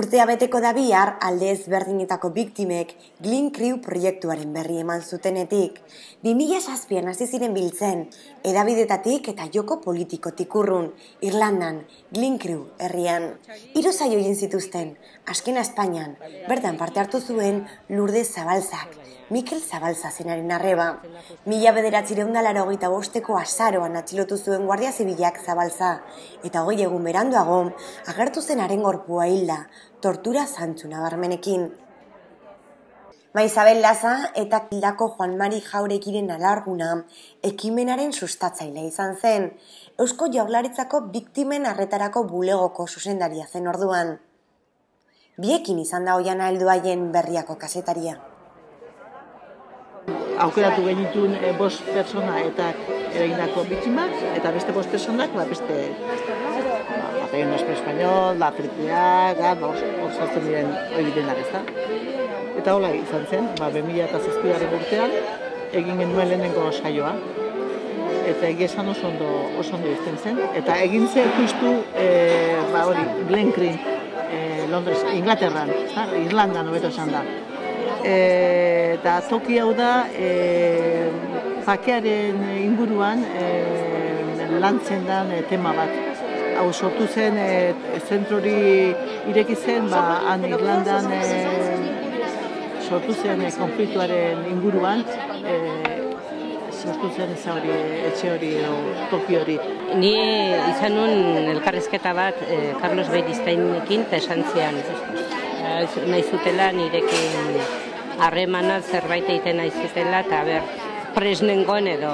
Urtea beteko da bihar alde ezberdinetako biktimek Glyn Crew proiektuaren berri eman zutenetik. 2006an hasi ziren biltzen, edabidetatik eta joko politikotik urrun, Irlandan, Glyn Crew herrian. Hiru saio egin zituzten, askena Espainian, bertan parte hartu zuen Lurde Zabalzak, Mikel Zabalza zenaren arreba. Mila bederatzireun dalaro hogeita bosteko azaroan atxilotu zuen Guardia Zibilak Zabalza, eta hogei egun beranduago, agertu zenaren gorpua hilda, tortura zantzu nabarmenekin. Ma Isabel Laza eta kildako Juan Mari Jaurekiren alarguna ekimenaren sustatzailea izan zen, Eusko Jaurlaritzako biktimen arretarako bulegoko zuzendaria zen orduan. Biekin izan da hoian heldu berriako kasetaria aukeratu genitun e, bost persona eta eragindako biktimak, eta beste bost personak, ba, beste Batallón Espe Español, ba, hor saltzen diren hori denak ez da. Eta hola izan zen, ba, 2000 eta zazpidaren urtean, egin genuen lehenengo saioa. Eta egia esan oso ondo, oso ondo izten zen. Eta egin zen justu, e, ba, hori, Glen Green, Londres, Inglaterran, Irlanda nobeto esan da e, eta toki hau da e, jakearen inguruan e, lantzen den e, tema bat. Hau sortu zen e, zentrori ireki zen, ba, han Irlandan e, sortu zen e, konfliktuaren inguruan, e, sortu zen ez hori, etxe hori, o, toki hori. Ni izan nun elkarrezketa bat e, Carlos Beriztainekin eta esan zian. Nahi zutela nirekin harremana zerbait egiten naizitela eta ber presnengoen edo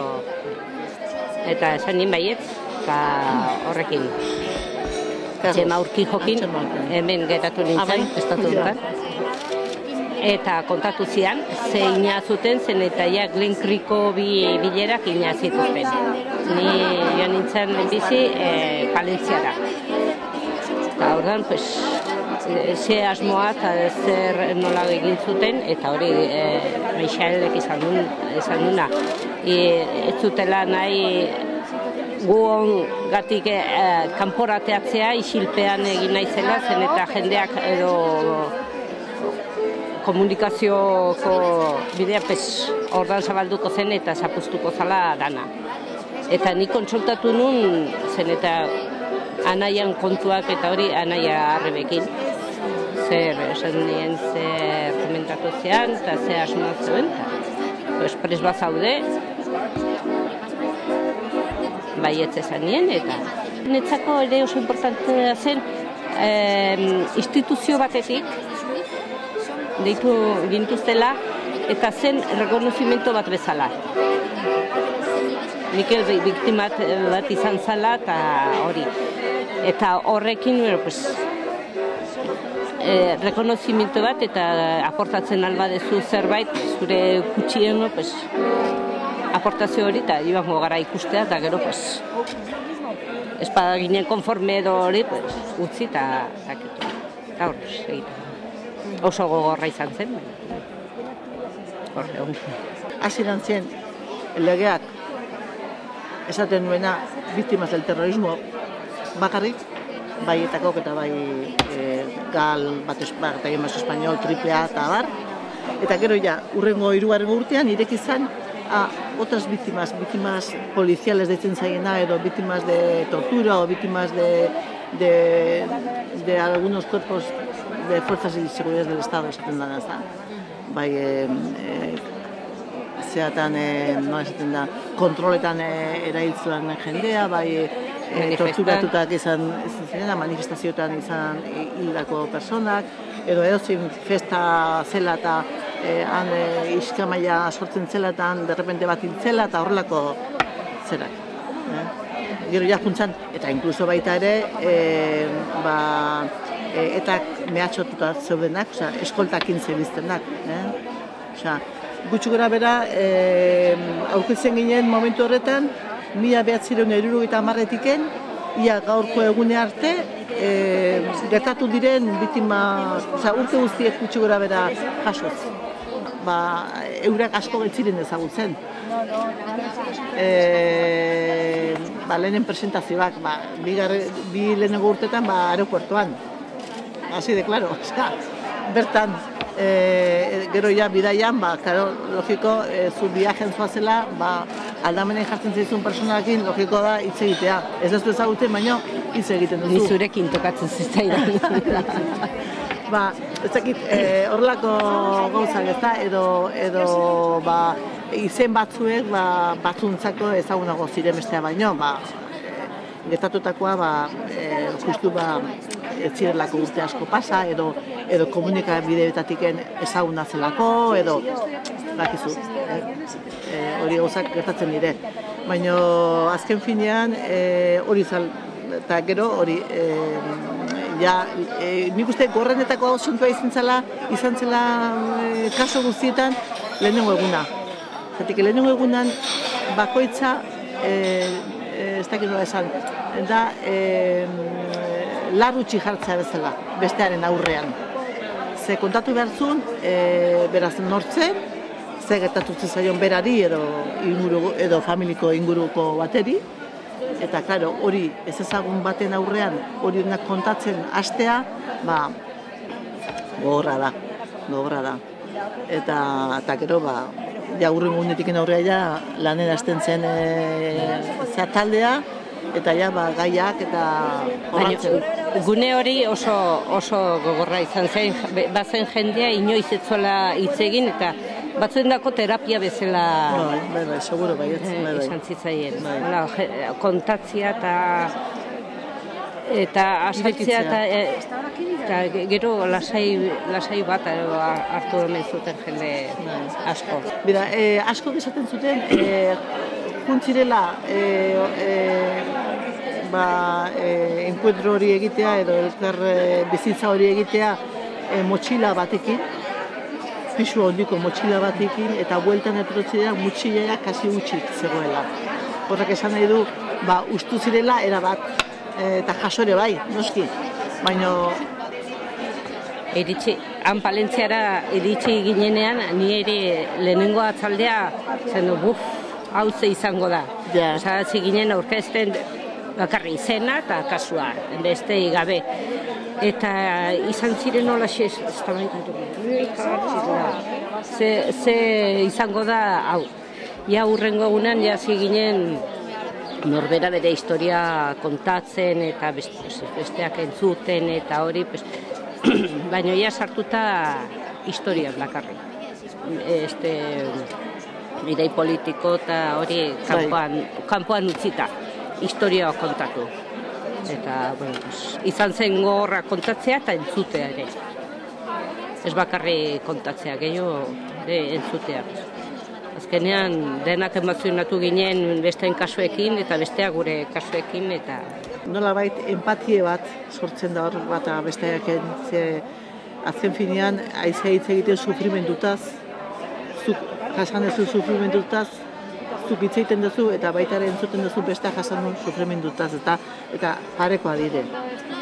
eta esan nien baiet eta horrekin Txema urki jokin, hemen geratu nintzen, estatu dutan. Eta kontatu zian, ze zuten zen eta ja Glenkriko bi bilerak ina zituzten. Ni joan nintzen bizi e, Palentziara. Eta ordan, pues, ze asmoa eta zer nola egin zuten eta hori e, Michaelek izan duen izan duna e, ez zutela nahi guon gatik e, kanporateatzea isilpean egin naizela zen eta jendeak edo komunikazioko bidea pez ordan zabalduko zen eta zapustuko zala dana. Eta ni kontsultatu nun zen eta anaian kontuak eta hori anaia arrebekin zer esan nien zer komentatu zean eta zer asmoa zuen pues pres bat zaude. Bai ez esan nien eta. Netzako ere oso importantea zen eh, instituzio batetik deitu gintuztela eta zen rekonozimento bat bezala. Mikel biktimat bat izan zala eta hori. Eta horrekin pues, e, rekonozimiento bat eta aportatzen alba dezu zerbait zure gutxieno pues, aportazio hori eta ibango gara ikustea eta gero pues, espada ginen konforme edo hori pues, utzi eta eta hori oso gogorra izan zen. Horre hori hasi zen legeak esaten nuena biktimas del terrorismo bakarrik baietako eta bai e, gal bat bat egin espainol triplea eta bar eta gero ja urrengo hirugarren urtean ireki izan a otras víctimas, víctimas policiales de zaiena edo víctimas de tortura o víctimas de de de algunos cuerpos de fuerzas de seguridad del estado esaten da bai e, e, zeatan e, no esaten da kontroletan e, erailtzen jendea bai e, torturatutak izan zirena, manifestazioetan izan hildako personak, edo edo festa zela eta e, han e, iskamaia sortzen zela eta derrepente bat hiltzela eta horrelako zerak. Eh? Gero jakuntzan, eta inkluso baita ere, e, ba, e, eta mehatxotuta zeudenak, oza, eskoltak intzebiztenak. Eh? Oza, gutxu gara bera, e, aurkitzen ginen momentu horretan, mila behatzireun eruru eta amarretiken, ia gaurko egune arte, e, gertatu diren bitima, oza, urte guztiek gutxi gora bera jasoz. Ba, eurak asko getziren ezagutzen. E, ba, lehenen presentazioak, ba, bi, bi lehenengo urtetan, ba, aeropuertoan. Así de claro, osea, bertan, e, gero ja bidaian, ba, karo, logiko, e, zu viajen zoazela, ba, aldamenen jartzen zaizun personakin, logiko da hitz egitea. Ez ez du ezagutzen, baino hitz egiten duzu. Ni zurekin tokatzen zitzaidan. ba, ez dakit, e, horrelako gauzak ez da, edo, edo, ba, izen batzuek, ba, batzuntzako ezagunago ziren bestea baino, ba, gertatutakoa, ba, e, justu, ba, ez zirelako urte asko pasa, edo, edo komunikabideetatik ezaguna zelako, edo, bakizu, e, e, hori gauzak gertatzen dire. Baina azken finean, e, hori zal, eta gero hori, e, ja, e, nik uste gorrenetako hau zuntua izan zela, izan zela e, kaso guztietan lehenengo eguna. Zatik, lehenengo egunan bakoitza, e, e, ez dakit nola esan, da e, larrutxi jartzea bezala, bestearen aurrean. Ze kontatu behar zuen, e, beraz nortzen, ze gertatu zaion berari edo, inguru, edo familiko inguruko bateri, eta claro, hori ez ezagun baten aurrean hori kontatzen hastea, ba gogorra da. Gogorra da. Eta eta gero ba ja urren gunetik aurrea ja lanen hasten zen e, taldea eta ja ba gaiak eta jorratzen. Gune hori oso oso gogorra izan zen, bazen jendea inoiz etzola hitz egin eta batzuendako terapia bezala bai, bai, bai, seguro bai, ez, bai, bai. izan zitzaien. Bai. kontatzia eta eta asaltzia eta, eta gero lasai, lasai bat hartu hemen zuten jende bai. asko. Bira, e, asko esaten zuten, e, juntzirela e, e, ba, e, enkuentro hori egitea edo elkar e, bizitza hori egitea e, motxila batekin, pisu ondiko motxila batekin eta bueltan etorotzi dira motxilea kasi utxik zegoela. Horrek esan nahi du, ba, ustu zirela era bat eta jasore bai, noski. Baino Eritxe, han palentziara eritxe ginenean, ni ere lehenengo atzaldea, zen buf, hau izango da. Ja. Osa, ginen aurkezten bakarri izena eta kasua, beste gabe eta izan ziren hola xe, ze, ze izango da, hau, ja urrengo egunan, ja ginen norbera bere historia kontatzen eta besteak entzuten eta hori, baina ja sartuta historia bakarri. Este, idei politiko eta hori bai. kanpoan, kanpoan utzita, historia kontatu eta bueno, pues, izan zen gorra kontatzea eta entzutea ere. Ez bakarri kontatzea, gehiago ere entzutea. Azkenean denak emozionatu ginen besteen kasuekin eta bestea gure kasuekin eta nola bait empatie bat sortzen da hor bat besteak ze azken finean aizea hitz egiten sufrimentutaz zuk jasan ez sufrimentutaz zuk hitz egiten duzu eta baita ere entzuten duzu beste jasan du sufrimendutaz eta eta parekoa dire.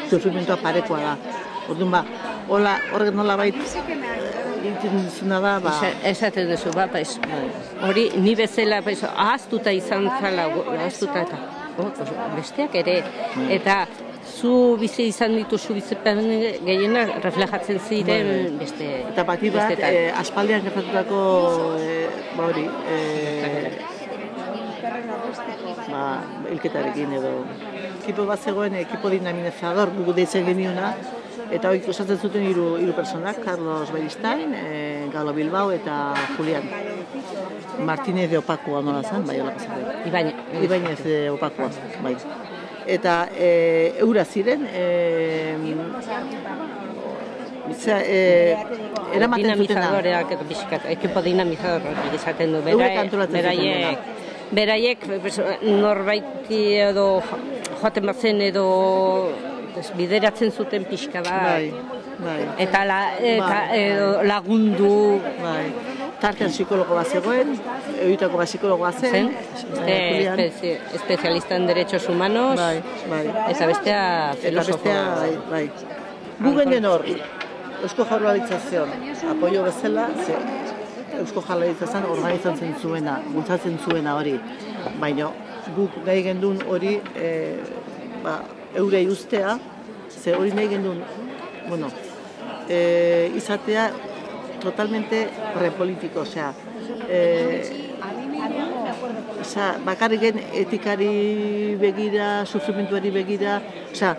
Sufrimentua parekoa da. Orduan ba, hola, horrek nola bait egiten duzuna da, ba... Esaten duzu, ba, pues, hori ni bezala, pues, ahaztuta izan zala, ahaztuta eta, oh, besteak ere, bai. eta zu bizi izan dituzu bizipen gehiena reflejatzen ziren bai. beste eta bati bat eh, aspaldian gertatutako eh, ba hori eh, ba, ilketarekin edo ekipo bat zegoen ekipo dinamizador gugu deitzen geniuna eta hori osatzen zuten hiru hiru personak Carlos Beristain, e, Galo Bilbao eta Julian Martínez de Opakua nola zen, bai hola pasatu. Ibain, Ibainez de Opakua, bai. Eta e, eura ziren, e, Zera, e, eramaten zutena. Dinamizadoreak, ekipo dinamizadoreak izaten du. Beraiek, beraiek norbaiti edo joaten batzen edo bideratzen zuten pixka da. Bai, bai. Eta, la, eta bai, edo, lagundu. Bai. Tartean psikologo bat zegoen, egitako bat psikologo bat zen. Eh, espezialista en derechos humanos. Bai, bai. Eta bestea filosofo. Eta bestea, bai, bai. Gu genen hor, Eusko Jaurlaritzazion, apoio bezala, ze, Eusko Jaurlaritza zen organizatzen zuena, bultzatzen zuena hori. Baina guk nahi gendun hori e, ba, eure ustea, ze hori nahi gendun bueno, e, izatea totalmente repolitiko, osea, e, osea, bakarriken etikari begira, sufrimentuari begira, osea,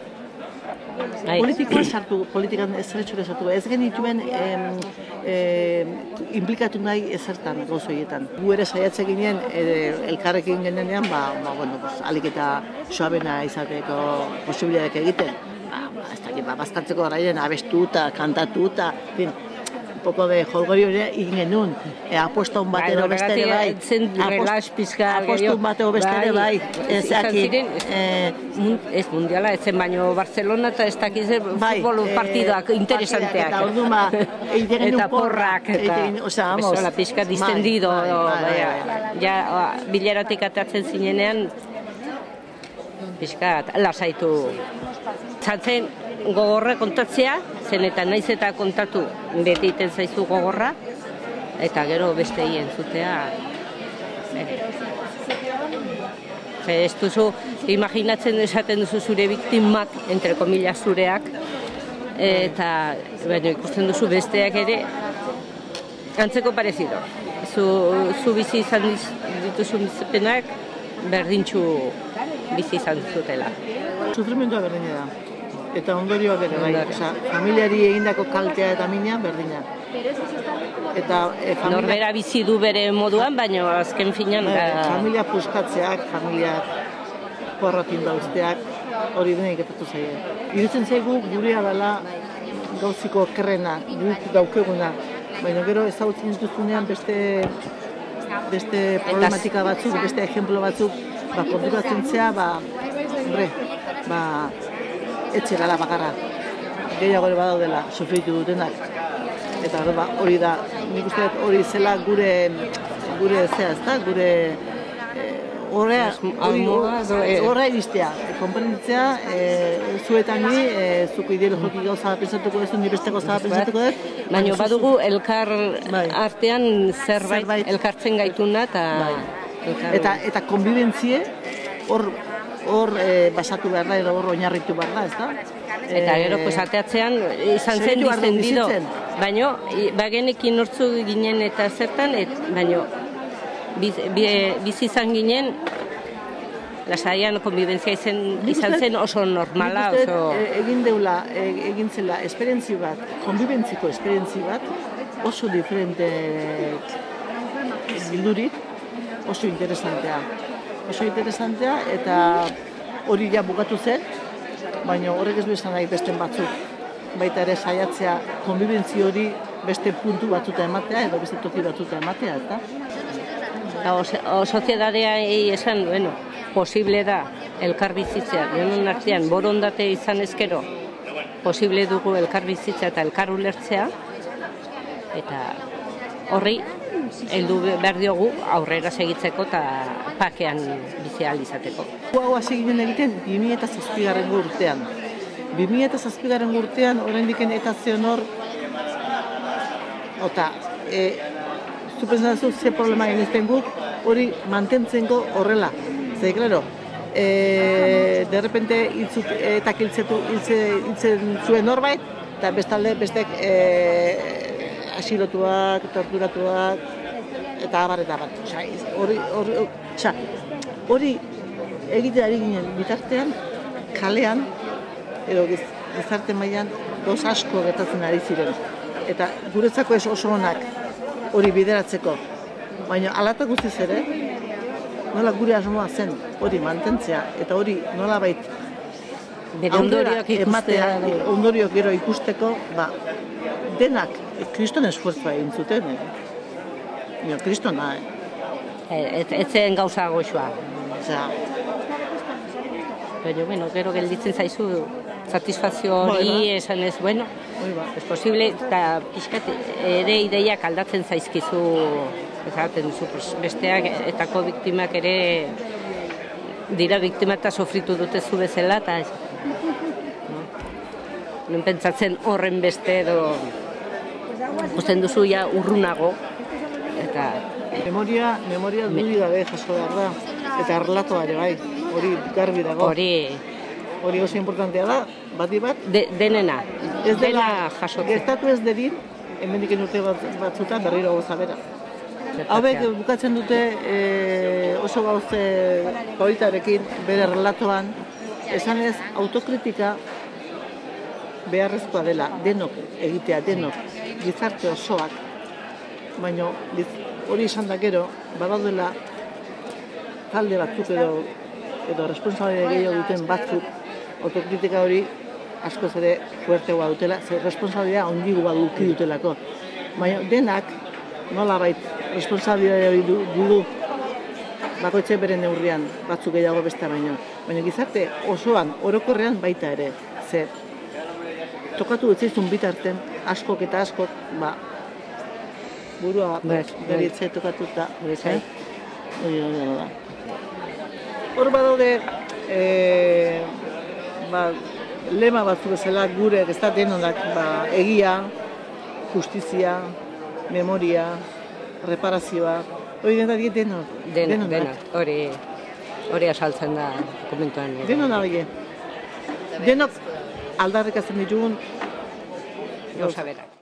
Bai. politikoa sartu, politikan ez zerretxura sartu, ez genituen em, em, implikatu nahi ezertan gauza horietan. Gu ere saiatze ginen, elkarrekin genenean, ba, ba, bueno, pues, alik eta suabena izateko posibilidadeak egiten. Ba, ba, ez dakit, ba, bazkantzeko garairen abestuta, kantatuta, en fin, poco de jolgori hori egin genuen. E, apuesta un batero Bai, bestere bai. zen relax pizka Apostu un batero bestere bai. Ez izan dakit, ziren, eh, mun- ez mundiala, ez zen baino Barcelona eta ez dakiz Bai, futbol eh, partidoak interesanteak. Eta egiten genuen eta porrak, eta osea, vamos. Besola pixka distendido, Bai, bai, bai, bai, bai, bai. ja, bileratik atatzen zinenean, pixka lasaitu. Zaten gogorra kontatzea, zen eta naiz eta kontatu beti iten zaizu gogorra, eta gero beste entzutea. eh. Ez duzu, imaginatzen esaten duzu zure biktimak, entre komillas zureak, eta baina ikusten duzu besteak ere antzeko parezido. Zu, zu bizi izan dituzun bizipenak berdintxu bizi izan zutela. Sufrimendua berdina da. Eta ondorioak ere bai. Osea, familiari egindako kaltea eta mina berdina. Eta e, familia, Norbera bizi du bere moduan, baina azken finan da... familia puskatzeak, familia porratin dauzteak, hori dena iketatu zaie. Irutzen zaigu gurea dela gauziko okerrena, guk daukeguna. Baina gero ezagutzen dituzunean beste beste problematika batzuk, beste ejemplo batzuk, ba, kontratatzen zea, ba, hombre, ba, etxe gara bakarra. Gehiago ere badaudela, sufritu dutenak. Eta ba, hori da, nik uste hori zela gure, gure zea? Gure, eh, horrea, hori, Asmoa, edo, eh, horra iristea, konprenditzea, e, zuetan ni, e, zuko ideologiki gauza pentsatuko duzu, ni beste gauza pentsatuko dut. Baina badugu elkar Bai. artean zerbait, Zerbait. elkartzen gaituna eta... Bai. elkar- Eta, eta konbibentzie, hor, hor e, basatu behar da, edo hor oinarritu behar da, ez da? Eta gero, pues, ateatzean izan zen bizitzen. Baina, bagenekin nortzu ginen eta zertan, et, baina, biz, bi, bizi izan ginen, lasaian konbibentzia Nik izan zen oso normala, oso... egin deula, egin zela esperientzi bat, konbibentziko esperientzi bat, oso diferente bildurik, oso interesantea. Oso interesantea eta hori ja bukatu zen, baina horrek ez du esan nahi besten batzuk. Baita ere saiatzea konbibentzi hori beste puntu batzuta ematea edo beste toki batzuta ematea, eta Eta o, o esan, bueno, posible da elkar bizitzea, denon artean borondate izan ezkero, posible dugu elkar bizitzea eta elkar ulertzea, eta horri heldu behar diogu aurrera segitzeko eta pakean bizi izateko. Hau hasi ginen egiten 2007 urtean. 2007 urtean oraindik eta zeon hor Ota, e, zu pentsatzen ze problema genizten guk hori mantentzeko horrela. Ze, claro, e, de repente hiltzut, eta hiltzetu, hiltze, hiltzen zuen norbait, eta bestalde bestek e, asilotuak, torturatuak, eta abar eta abar. Hori, hori, hori egite ari ginen bitartean, kalean, edo giz- gizarte mailan goz asko gertatzen ari ziren. Eta guretzako ez oso onak hori bideratzeko. Baina alata guztiz ere, nola gure asmoa zen hori mantentzea, eta hori nola bait Bere ondorioak ikustea. ondorioak gero ikusteko, ba, denak kriston esfuerzua egin zuten. Eh? Baina, kristona, eh? Ez, ez zen gauza goxua. Osea, Baina, bueno, gero gelditzen zaizu satisfazio hori ba. esan ez, bueno, ba. Es posible, eta pixkat ere ideiak aldatzen zaizkizu, ezaten duzu, besteak etako biktimak ere dira biktima eta sofritu dute zu bezala, eta? Non pentsatzen horren beste edo ikusten duzu ja urrunago, eta Memoria, memoria duri gabe jaso behar da. Eta erlatoa ere bai, hori garbi dago. hori hori oso importantea da, bati bat, De, denena, ez dela jasotzen. gertatu ez dedin, hemendik urte bat, batzutan berriro gauza bera. Hauek bukatzen dute e, oso gauze politarekin bere relatoan, esanez autokritika beharrezkoa dela, denok egitea, denok, gizarte osoak, baina hori esan da gero, badaudela talde batzuk edo edo responsabilitate gehiago duten batzuk autokritika hori askoz ere fuerteagoa dutela, ze responsabilitatea ondigoa duki dutelako. Baina denak nolabait responsabilitatea hori du- dugu bakoitze bere neurrian, batzuk gehiago beste baino. Baina gizarte osoan, orokorrean baita ere, ze tokatu utzaizun bitarten, askok eta askok, ba, burua Bai, bai. beritze tokatuta. Hori zait. Hori hori hori da. Hor badaude, e, ba, lema batzu bezala gure ez da denonak, ba, egia, justizia, memoria, reparazioa, hori dena die denok. Den, denok. dena, hori, hori asaltzen da dokumentuan. Denok da hori. Denok aldarrikatzen ditugun Gauza berak.